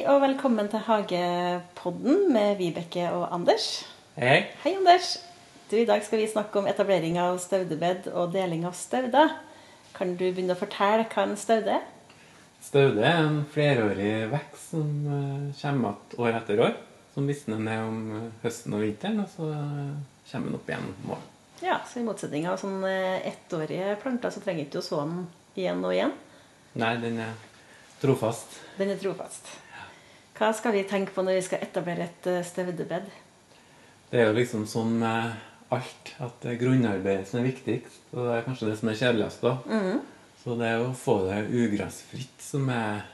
Hei og velkommen til Hagepodden med Vibeke og Anders. Hei. Hei, Anders. Du, I dag skal vi snakke om etablering av staudebed og deling av stauder. Kan du begynne å fortelle hva en staude er? Staude er en flerårig vekst som eh, kommer igjen år etter år. Som visner ned om eh, høsten og vinteren, og så eh, kommer den opp igjen om våren. Ja, så I motsetning av sånne ettårige planter, så trenger ikke du så den igjen og igjen. Nei, den er trofast. Den er trofast. Hva skal vi tenke på når vi skal etablere et støvdebed? Det er jo liksom sånn med alt at det er grunnarbeidet som er viktigst. Og det er kanskje det som er kjedeligst da. Så det er å få det ugressfritt som er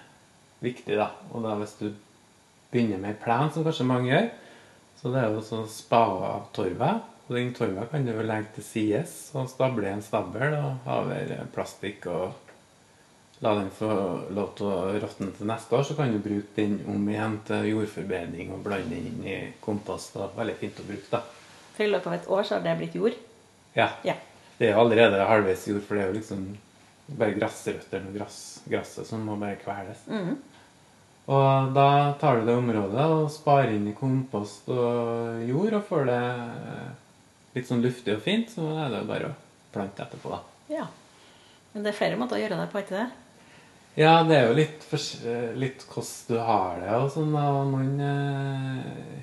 viktig, da. Og da hvis du begynner med plen, som kanskje mange gjør, så det er jo å spa av torvet. Og den torva kan du legge til sides og stable i en stabel og ha over plastikk og la den få lov til å råtne til neste år. Så kan du bruke den om igjen til jordforbedring og blande den inn i kompost. Det er Veldig fint å bruke, da. For i løpet av et år så har det blitt jord. Ja. Ja. Det er allerede halvveis jord, for det er jo liksom bare gressrøttene og grass, gresset som må bare kveles. Og da tar du det området og sparer inn i kompost og jord, og får det litt sånn luftig og fint, så er det bare å plante etterpå, da. ja. Men det er flere måter å gjøre det på, ikke det? Ja, det er jo litt, eh, litt hvordan du har det og sånn. da. Man eh,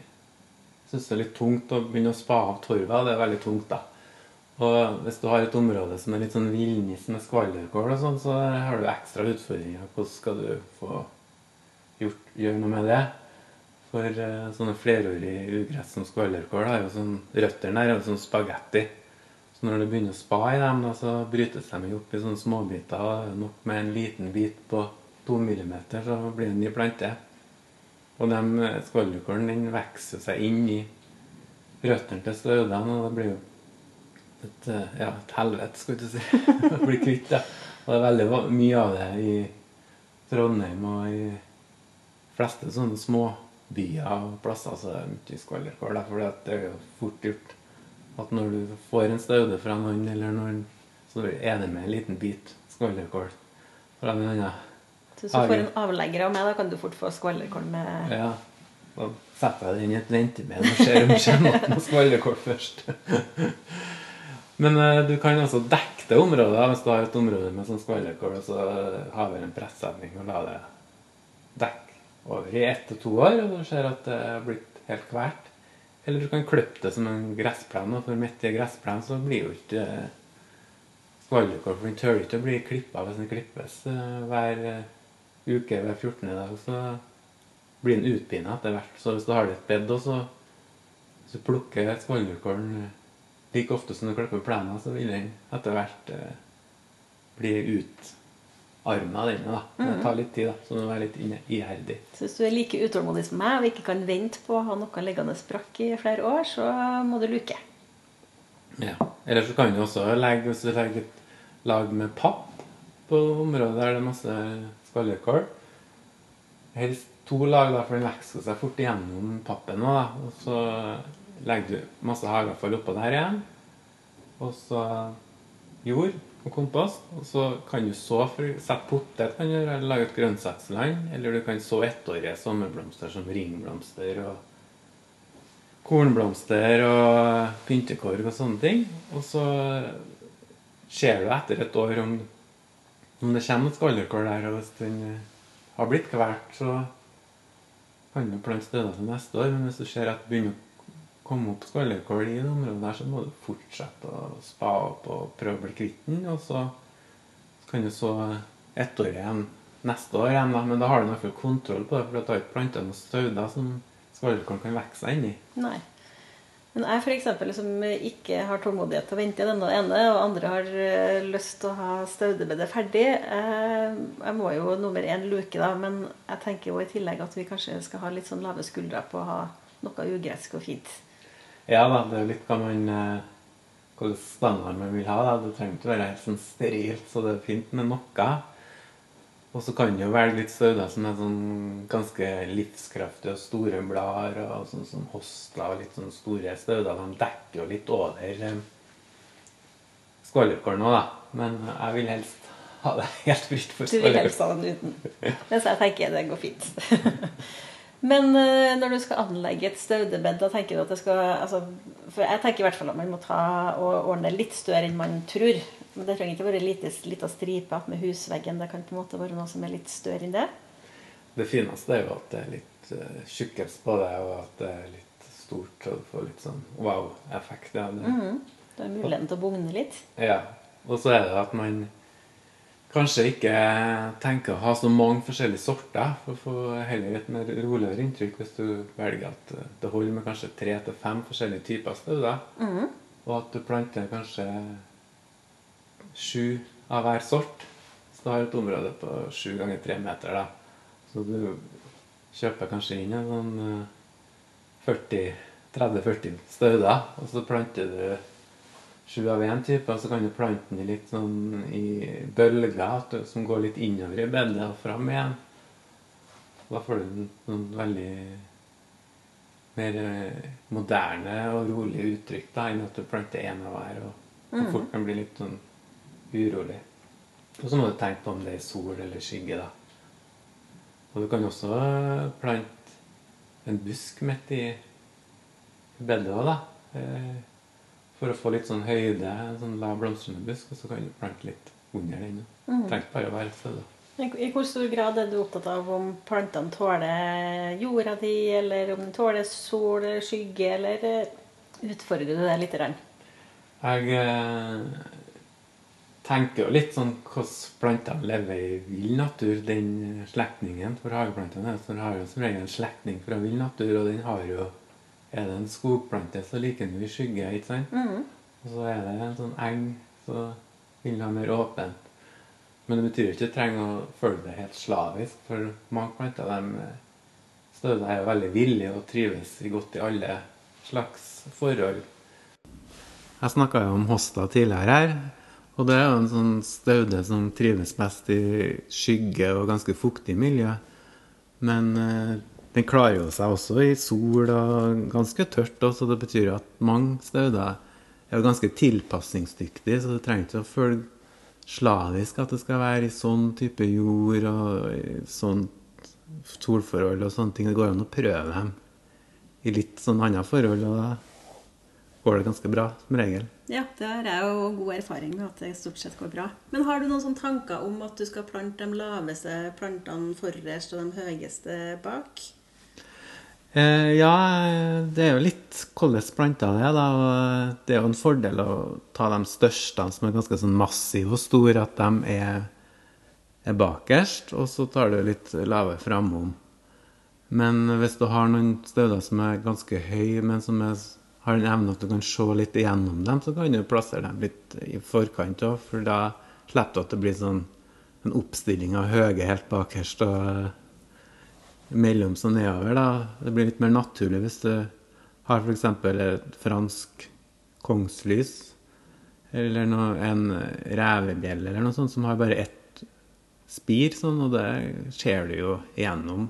syns det er litt tungt å begynne å spa av torva. Det er veldig tungt, da. Og hvis du har et område som er litt sånn villnis med skvallerkål og sånn, så har du ekstra utfordringer. Hvordan skal du få gjort, gjøre noe med det? For eh, sånne flerårige ugress som skvallerkål har jo sånn Røttene er jo sånn spagetti. Når du begynner å spa i dem, da, så brytes de opp i sånne småbiter. og Nok med en liten bit på to millimeter, så blir det en ny plante. Og de eh, skvallerkålen den vokser seg inn i røttene til staudene, og det blir jo et, eh, ja, et helvete, skal du si. å bli kvitt det. Og det er veldig mye av det i Trondheim og i fleste sånne småbyer og plasser så er mye skvallerkål. da, For det er jo fort gjort at når du får en staude fra noen, eller noen, så er det med en liten bit skvallerkål fra en annen. Så hvis du får en avlegger av meg, da kan du fort få skvallerkål med Ja. Da setter jeg den i et venteben og ser om det kommer opp skvallerkål først. Men eh, du kan altså dekke det området hvis du har et område med sånn skvallerkål, og så har vi en pressetning og la det dekke over i ett til to år, og du ser at det er blitt helt kvert. Eller du kan klippe det som en gressplen, og for midt i en gressplen så blir jo ikke eh, skvallerkål, for den tåler ikke å bli klippa hvis den klippes eh, hver eh, uke hver 14. dag. så blir den utpina etter hvert. Så hvis du har i et bed, du så plukker skvallerkålen like ofte som du klipper plenen, så vil den etter hvert bli bli utarma, denne. da. Men Det tar litt tid, da, så du må være litt iherdig. Så hvis du er like utålmodig som meg og ikke kan vente på å ha noe liggende brakk i flere år, så må du luke. Ja. Eller så kan du også legge, hvis du legger et lag med papp på området der det er masse skvallerkål Helst to lag, da, for den vokser seg fort igjennom pappen. Da. Og så legger du masse hageavfall oppå der igjen. Og så jord og kompost. Og så kan du så sette potet, kan du eller lage et grønnsaksland. Eller du kan så ettårige sommerblomster som ringblomster og kornblomster og pyntekorg og sånne ting. Og så ser du etter et år om, om det kommer et skvallerkål der. Og hvis den har blitt kvalt, så kan du plante steder til neste år. Men hvis du ser at det begynner å komme opp skvallerkål i det området der, så må du fortsette å spa opp og prøve å bli kvitt den. Og så kan du så ett år igjen neste år igjen, da. Men da har du i hvert fall kontroll på det, for du har ikke planta noen stauder som skvallerkålen kan vokse seg i. Nei. Men jeg eksempel, som ikke har tålmodighet til å vente den denne ene, og andre har eh, lyst til å ha staudebedet ferdig eh, Jeg må jo nummer én luke, da, men jeg tenker jo i tillegg at vi kanskje skal ha litt sånn lave skuldre på å ha noe ugresk og fint. Ja da, det er jo litt hva man Hva hvilken standard man vil ha. Da. Det trenger ikke være helt sånn sterilt, så det er fint med noe. Og så kan det jo velge litt sauer som er sånn ganske livskraftige og store blader, og sånn som hostler og litt sånn store sauer. De dekker jo litt over eh, skvallerkålen òg, da. Men jeg vil helst ha det helt fritt for Du vil helst ha den uten. Mens jeg tenker det går fint. Men eh, når du skal anlegge et staudebed, da tenker du at det skal altså, For jeg tenker i hvert fall at man må ta og ordne litt større enn man tror. Men det trenger ikke være lite, lita stripe med husveggen. Det kan på en måte være noe som er litt større enn det. Det fineste er jo at det er litt uh, tjukkest på det, og at det er litt stort. Og du får litt sånn wow-effekt. Ja, det. Mm. Du har muligheten til å bugne litt. ja. Og så er det at man kanskje ikke tenker å ha så mange forskjellige sorter, for å få heller et mer roligere inntrykk hvis du velger at det holder med kanskje tre til fem forskjellige typer stauder, Mm. og at du planter kanskje sju av hver sort. Så du har et område på sju ganger tre meter, da. Så du kjøper kanskje inn en sånn eh, 40 30-40 stauder, og så planter du sju av én type, og så kan du plante den litt sånn i bølger som går litt innover i bedet og fram igjen. Da får du en sånn veldig mer eh, moderne og rolige uttrykk da, enn at du planter én av hver og, og fort kan bli litt sånn urolig. Og så må du tenke på om det er sol eller skygge, da. Og du kan også eh, plante en busk midt i i bedet òg, da. For å få litt sånn høyde, sånn lav blomstrende busk, og så kan du plante litt under den. Mm. Trenger bare å være et sted. I hvor stor grad er du opptatt av om plantene tåler jorda di, eller om de tåler sol eller skygge, eller eh, utfordrer du det litt? Jeg eh, tenker jo litt sånn hvordan plantene lever i vill natur. Den slektningen for hageplantene den har jo som regel en slektning fra vill natur, og den har jo Er det en skogplante, så liker den jo i skygge, ikke sant? Mm. Og så er det en sånn eng, så vil den ha mer åpent. Men det betyr ikke at du trenger å følge det helt slavisk, for mange planter de stauder er jo veldig villige og trives godt i alle slags forhold. Jeg snakka jo om hosta tidligere her, og det er jo en sånn staude som trives best i skygge og ganske fuktig miljø. Men eh, den klarer jo seg også i sol og ganske tørt, også, så det betyr at mange stauder er ganske tilpasningsdyktige, så du trenger ikke å følge slavisk at det skal være i sånn type jord og sånn solforhold og sånne ting. Det går an å prøve dem i litt sånn andre forhold, og da går det ganske bra, som regel. Ja, det har jeg jo god erfaring med at det stort sett går bra. Men har du noen sånne tanker om at du skal plante de laveste plantene forrest og de høyeste bak? Eh, ja, det er jo litt hvordan planter det er, da. Og det er jo en fordel å ta de største, som er ganske sånn massive og store, at de er, er bakerst, og så tar du litt lave framom. Men hvis du har noen stauder som er ganske høye, men som er, har en evne at du kan se litt igjennom dem, så kan du plassere dem litt i forkant òg, for da slipper du at det blir sånn en oppstilling av høye helt bakerst og mellom og nedover. da. Det blir litt mer naturlig hvis du har f.eks. et fransk kongslys, eller noe, en revebjelle eller noe sånt som har bare ett spir, sånn, og det ser du jo igjennom.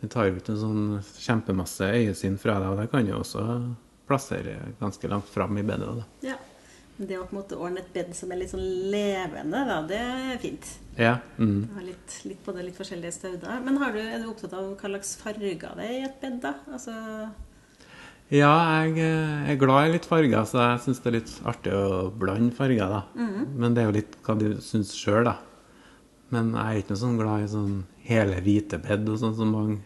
Det tar ikke en sånn kjempemasse øyesyn fra deg, og det kan jo også plassere ganske langt fram i bedet. da. Ja. Det å på en måte ordne et bed som er litt sånn levende, da, det er fint. Ja. Mm. Ha litt, litt på det litt forskjellige stauder. Men har du, er du opptatt av hva slags farger det er i et bed, da? Altså, Ja, jeg eh, er glad i litt farger, så jeg syns det er litt artig å blande farger, da. Men det er jo litt hva du syns sjøl, da. Men jeg er ikke noe sånn glad i sånn hele hvite bed og sånn som mange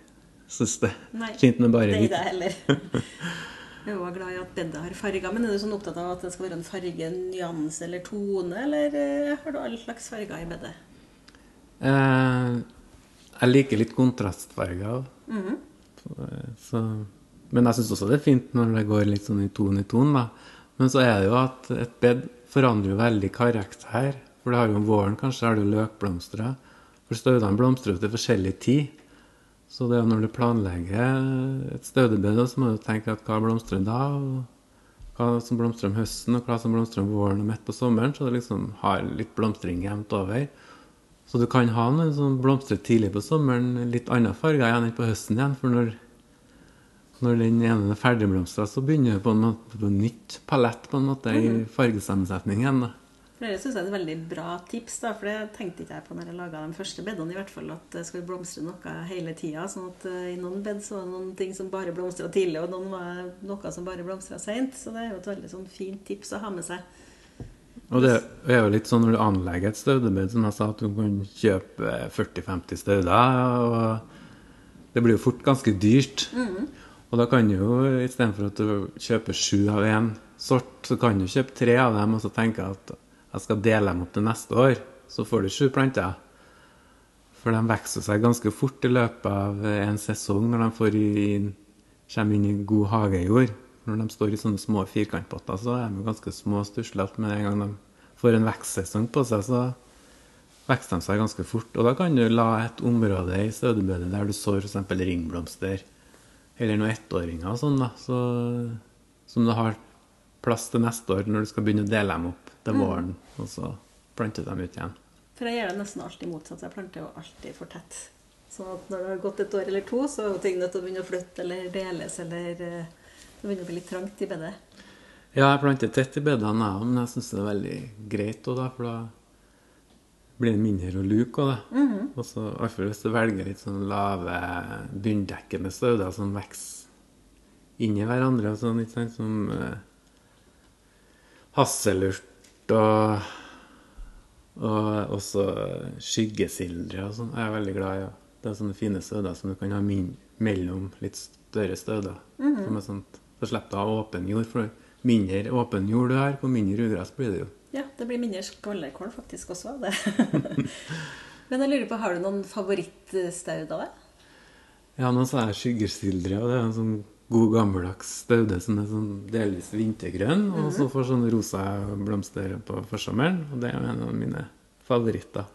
syns det. Nei, Fint med bare det er det heller. Jeg er glad i at bedet har farger. Men er du sånn opptatt av at det skal være en farge, nyanse eller tone, eller eh, har du alle slags farger i bedet? Eh, jeg liker litt kontrastfarger. Mhm. Så, men jeg syns også det er fint når det går litt sånn i ton i ton, da. Men så er det jo at et bed forandrer jo veldig karakter. For det har jo om våren kanskje har du løkblomster. For staudene blomstrer til forskjellig tid. Så det er når du planlegger et staudebed, så må du tenke at hva blomstrer da, og hva som blomstrer om høsten, og hva som blomstrer om våren og midt på sommeren. Så det liksom har litt blomstring jevnt over. Så du kan ha noen som blomstrer tidlig på sommeren, litt andre farger igjen enn på høsten igjen. For når, når den ene er ferdigblomstra, så begynner du på en måte på nytt palett på en måte i fargesammensetningen. da. For Det syns jeg er et veldig bra tips, da, for det tenkte ikke jeg på når jeg laga de første bedene. i hvert fall, At det skulle blomstre noe hele tida. Sånn at uh, i noen bed så var det noen ting som bare blomstra tidlig, og noen var noe som bare blomstra seint. Så det er jo et veldig sånn fint tips å ha med seg. Og det er jo litt sånn når du anlegger et staudebed, som jeg sa, at du kan kjøpe 40-50 stauder. Og det blir jo fort ganske dyrt. Mm. Og da kan du jo, istedenfor at du kjøper sju av én sort, så kan du kjøpe tre av dem og så tenke at jeg skal dele dem opp til neste år, så får du sju planter. For de vokser seg ganske fort i løpet av en sesong når de i, kommer inn i god hagejord. Når de står i sånne små firkantpotter, så er de ganske små og stuslete. Men en gang de får en vekstsesong på seg, så vokser de seg ganske fort. Og da kan du la et område i stødebedet der du sår f.eks. ringblomster, eller noen ettåringer og sånn, da, så, som du har plass til neste år når du skal begynne å dele dem opp til våren, og så planter du dem ut igjen. For jeg gjør det nesten alltid motsatt. Jeg planter jo alltid for tett. Sånn at når det har gått et år eller to, så er jo ting nødt til å begynne å flytte eller deles, eller eh, det begynner å bli litt trangt i bedet. Ja, jeg planter tett i bedene, jeg òg, men jeg syns det er veldig greit òg. For da blir det mindre å luke òg, da. Og så Iallfall hvis du velger litt sånn lave, bunndekkende stauder som vokser inni hverandre, og sånn, ikke sant, som eh, hasselurt og og også skyggesildre og sånn. Jeg er veldig glad i ja. Det er sånne fine støder som du kan ha mellom litt større stauder. Som er sånt. Så slipper du å ha åpen jord. For mindre åpen jord du har, på mindre ugress blir det jo. Ja, det blir mindre skvallerkål faktisk også av det. Men jeg lurer på, har du noen favorittstauder? Ja, nå sa jeg skyggesildre, og det er en sånn god gammeldags staude som er sånn delvis vintergrønn, og så får sånn rosa blomster på forsommeren. Og det er en av mine favoritter.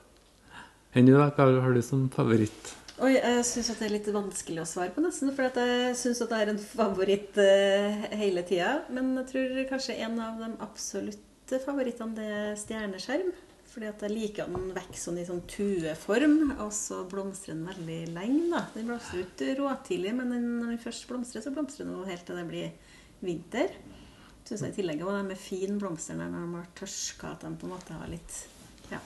Henny, da? Hva har du som favoritt? Oi, jeg syns det er litt vanskelig å svare på, nesten. For jeg syns det er en favoritt eh, hele tida. Men jeg tror kanskje en av de absolutte favorittene det er stjerneskjerm. Fordi at jeg liker den vokser sånn i sånn tueform, og så blomstrer den veldig lenge. da. Den blomstrer ikke råtidlig, men når den først blomstrer, så blomstrer den helt til det blir vinter. Synes jeg I tillegg var de er fin blomster når de har tørska, at de på en måte har litt ja,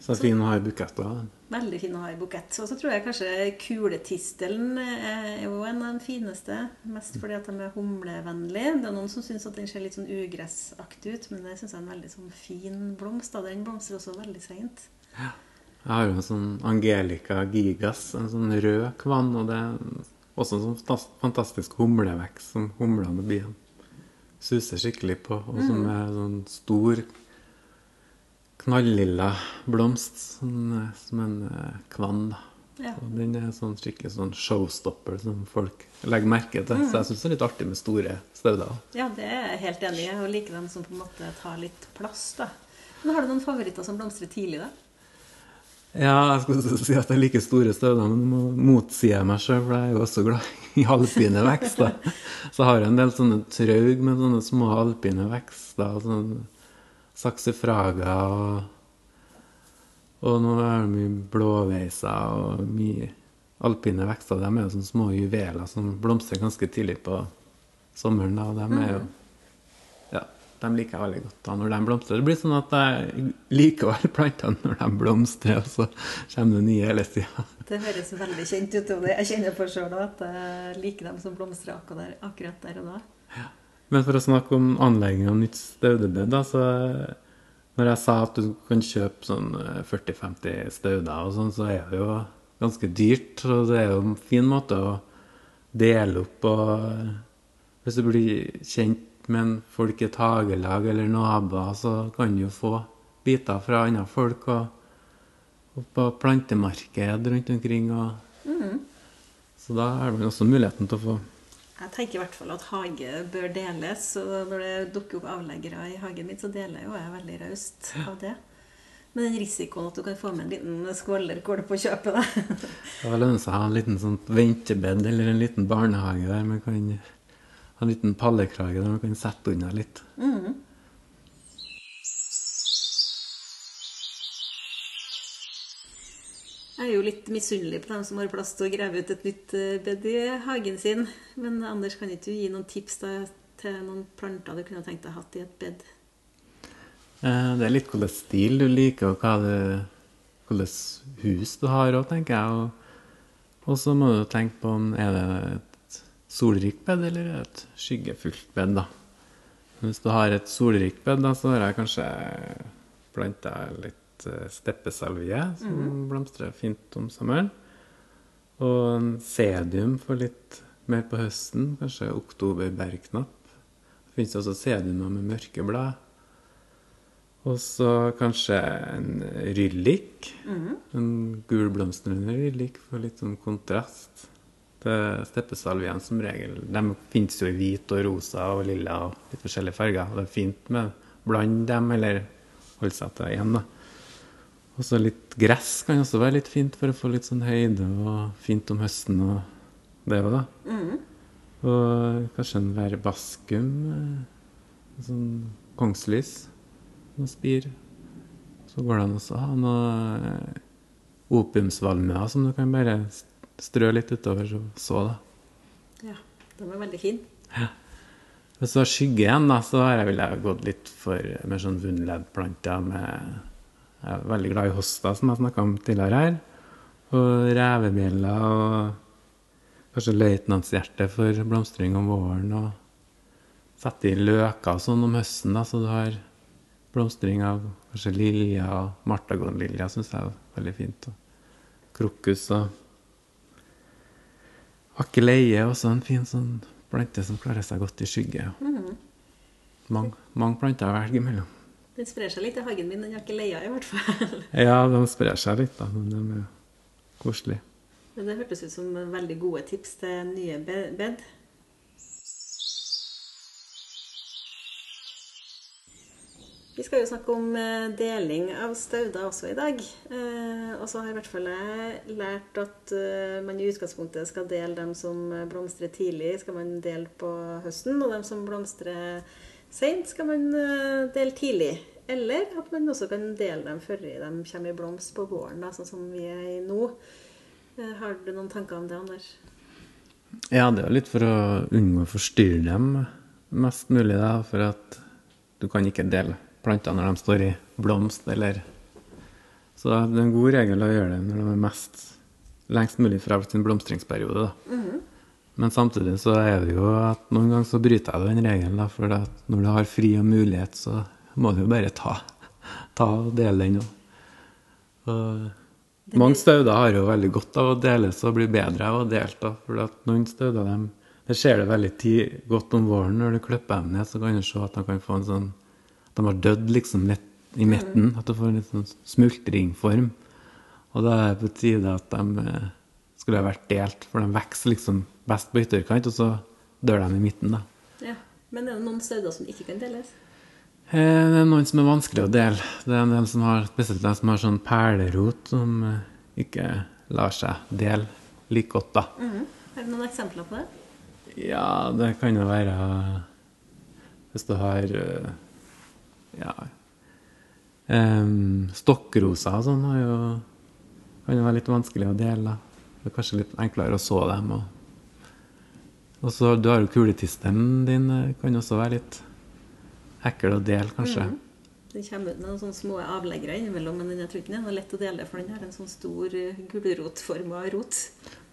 Så fin å ha i buketter. Veldig fin å ha i bukett. Og så tror jeg kanskje kuletistelen er jo en av de fineste. Mest fordi at de er humlevennlige. Det er noen som syns at den ser litt sånn ugressaktig ut, men det syns jeg er en veldig sånn fin blomst. da. Den blomstrer også veldig seint. Jeg har jo en sånn Angelica gigas, en sånn rød kvann, og det er også en sånn fantastisk humlevekst som humlene blir suser skikkelig på, og som er sånn stor knallilla blomst, sånn, som en eh, kvann. da. Ja. Den er sånn skikkelig sånn showstopper som folk legger merke til. Så jeg syns det er litt artig med store stauder. ja, det er jeg helt enig i. Og liker dem som på en måte tar litt plass. da. Men Har du noen favoritter som blomstrer tidlig, da? Ja, jeg skulle si at jeg liker store stauder, men nå motsier jeg meg sjøl, for jeg er jo også glad i alpine vekster. Så har jeg en del sånne traug med sånne små alpine vekster. Sånn saksifraga og Og nå er det mye blåveiser og mye alpine vekster. De er jo sånne små juveler som blomstrer ganske tidlig på sommeren. da, og de er jo ja, de liker jeg veldig godt da når de blomstrer. Det blir sånn at jeg liker å være plantene når de blomstrer, og så kommer det nye hele tida. Det høres veldig kjent ut. og Jeg kjenner på sjøl at jeg liker dem som blomstrer akkurat der, og da. Men for å snakke om anlegging av nytt staudebed, da, så når jeg sa at du kan kjøpe sånn 40-50 stauder og sånn, så er det jo ganske dyrt. Og det er jo en fin måte å dele opp og Hvis du blir kjent med folk i et hagelag eller naboer, så kan du jo få biter fra andre folk. og og på plantemarked rundt omkring. Og, Så da er det også muligheten til å få Jeg tenker i hvert fall at hage bør deles. Og når det dukker opp avleggere i hagen min, så deler jeg jo jeg veldig raust av det. Med den risikoen at du kan få med en liten skvallerkål på kjøpet. da. Det lønner seg å ha en liten sånn ventebed eller en liten barnehage der man kan ha en liten pallekrage der man kan sette unna litt. Jeg er jo litt misunnelig på dem som har plass til å grave ut et nytt eh, bed i hagen sin. Men Anders, kan ikke du gi noen tips da, til noen planter du kunne tenkt deg hatt i et bed? Eh, Det er litt hvilken stil du liker, og hva hvilket hus du har òg, tenker jeg. Og, så må du tenke på om er det et solrikt bed eller er et skyggefullt bed, da. Hvis du har et solrikt bed, da, så har jeg kanskje planta litt eh, steppesalvie, som blomstrer fint om sommeren. Og en sedium for litt mer på høsten, kanskje oktoberbergknapp. Det finnes også sediumer med mørke blad. Og så kanskje en ryllik. En gulblomstrende ryllik for litt sånn kontrast. Det steppesalvien som regel. De finnes jo i hvit og rosa og lilla og litt forskjellige farger. Det er fint med bland dem, eller holde seg til én, da. Og så litt gress kan også være litt fint for å få litt sånn høyde og fint om høsten og det òg, da. Og kanskje en verbaskum. eh, Sånn kongslys. Noe spir. Så går det an å ha noe eh, opiumsvalmuer som du kan bare strø litt utover så, så da. Ja, de er veldig fine. Hvis du har skygge igjen, da, så har jeg ville jeg gått litt for mer sånn vundledplanter med Jeg er veldig glad i hosta, som jeg snakka om tidligere her. Og revebjella og kanskje løytnantshjerte for blomstring om våren. Og sette i løker og sånn om høsten, da, så du har blomstring av kanskje lilja og martagonlilja, syns jeg er veldig fint. Og krokus og Akkeleie er også en fin sånn plante som klarer seg godt i skygge. Mange, mange planter å velge mellom. Den sprer seg litt i hagen min, den har ikke leia i hvert fall. Ja, de sprer seg litt, da, men de er koselige. Men det hørtes ut som veldig gode tips til nye be- bed. Vi skal jo snakke om eh, deling av stauder også i dag. Eh, Og så har i hvert fall jeg lært at eh, man i utgangspunktet skal dele dem som blomstrer tidlig, skal man dele på høsten. Og dem som blomstrer seint, skal man eh, dele tidlig. Eller at man også kan dele dem før de kommer i blomst på våren, da, sånn som vi er i nå. Eh, Har du noen tanker om det, Anders? Ja, det er litt for å unngå å forstyrre dem mest mulig, da, for at du kan ikke dele planter når de står i blomst, eller Så det er en god regel å gjøre det når de er mest lengst mulig fra sin blomstringsperiode, da. Men samtidig så er det jo at noen ganger så bryter jeg den regelen, da, for at når du har fri og mulighet, så må du jo bare ta, ta og dele den. Og mange stauder har jo veldig godt av å deles og bli bedre av å dele. For noen stauder dem, det ser det veldig tid, godt om våren når du klipper dem ned, så kan du se at de kan få en sånn at de har dødd liksom litt i midten. At du får en litt sånn smultringform. Og da er det på tide at de eh, skulle ha vært delt, for de vokser liksom best på ytterkant, og så dør de i midten, da. Ja. Men er det noen steder som ikke kan deles? Eh, Det er noen som er vanskelig å dele. Det er en del som har, spesielt de som har sånn perlerot, som eh, ikke lar seg dele like godt, da. Mhm. Er det noen eksempler på det? Ja, det kan jo være Hvis du har eh, Ja um, Stokkroser og sånn har jo, kan jo være litt vanskelig å dele. da. Det er kanskje litt enklere å så dem. Og, og så du har jo kuletisten din, eh, kan også være litt ekkel å dele, kanskje. Den kommer ut med noen sånne små avleggere innimellom, men den jeg tror ikke den er lett å dele, for den har en sånn stor eh, gulrotforma rot.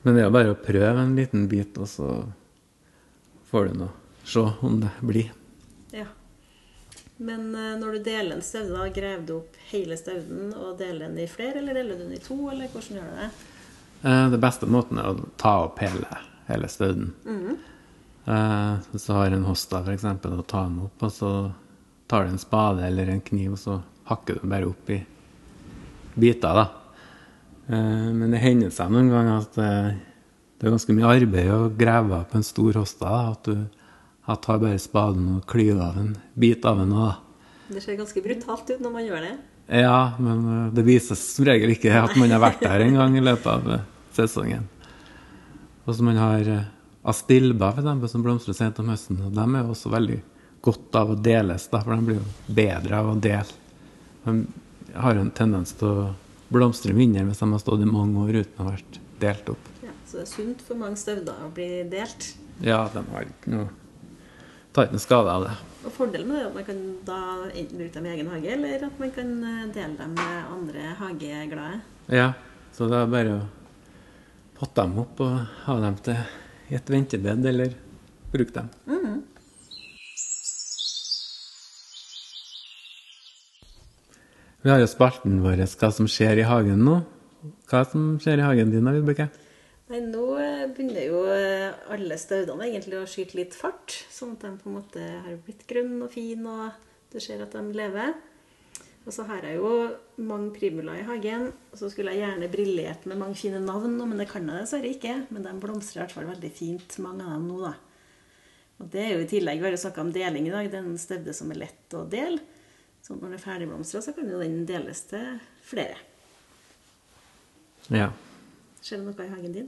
Men det er jo bare å prøve en liten bit, og så får du nå se om det blir. Ja. Men eh, når du deler en staude, graver du opp hele stauden og deler den i flere, eller deler du den i to, eller hvordan gjør du det? Eh, Det beste måten er å ta opp hele, hele stauden. Eh, Hvis du har en hosta, eksempel, og tar den opp, og så tar du en spade eller en kniv, og så hakker du den bare opp i biter, da. Eh, Men det hender seg noen ganger at eh, det er ganske mye arbeid å grave opp en stor hosta. Da, at du at tar bare spaden og klyver av en bit av den òg, da. Det ser ganske brutalt ut når man gjør det. Ja, men eh, det vises som regel ikke at man har vært der en gang i løpet av eh, sesongen. Og så man har astilba, f.eks., som blomstrer sent om høsten. Og de er jo også veldig godt av å deles, da, for de blir jo bedre av å dele. De har jo en tendens til å blomstre mindre hvis de har stått i mange år uten å ha vært delt opp. Ja, så det er sunt for mange stauder å bli delt. Ja, de har ikke noe Tar ikke noe skade av det. Og Fordelen med det er at man kan da enten bruke dem i egen hage, eller at man kan eh, dele dem med andre hageglade. Ja, så det er bare å potte dem opp og ha dem til i et ventebed, eller bruke dem. Vi har jo spalten vår 'Hva som skjer i hagen' nå. Hva som skjer i hagen din, Vibeke? Nei, nå eh, begynner jo eh, alle staudene egentlig å skyte litt fart, sånn at de på en måte har blitt grønne og fine, og du ser at de lever. Og så har jeg jo mange primula i hagen, og så skulle jeg gjerne briljert med mange fine navn, men det kan jeg dessverre ikke. Men de blomstrer i hvert fall veldig fint, mange av dem nå, da. Og det er jo i tillegg, vi har jo snakka om deling i dag, det er en staude som er lett å dele. Så når den er ferdigblomstra, så kan jo den deles til flere. Ja. Skjer det noe i hagen din?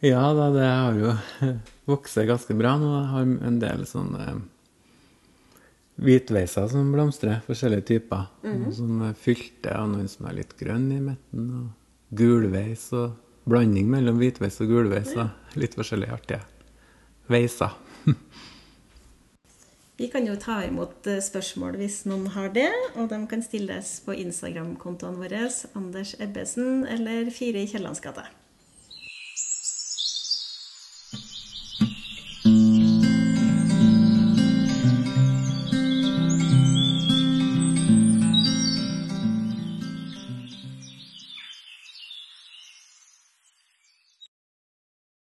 Ja da, det har jo vokst ganske bra nå. Jeg har en del sånne hvitveiser som blomstrer. Forskjellige typer. Noen som er fylte, og noen som er litt grønn i midten. Og gulveis og blanding mellom hvitveis og gulveis. Og litt forskjellige artige veiser. Vi kan jo ta imot eh, spørsmål hvis noen har det, og de kan stilles på Instagram-kontoene våre Anders Ebbesen eller Fire i Kiellands gate.